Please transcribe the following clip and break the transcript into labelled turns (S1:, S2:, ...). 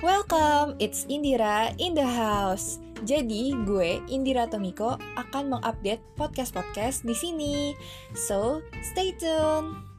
S1: Welcome, it's Indira in the house. Jadi, gue Indira Tomiko akan mengupdate podcast-podcast di sini. So, stay tuned.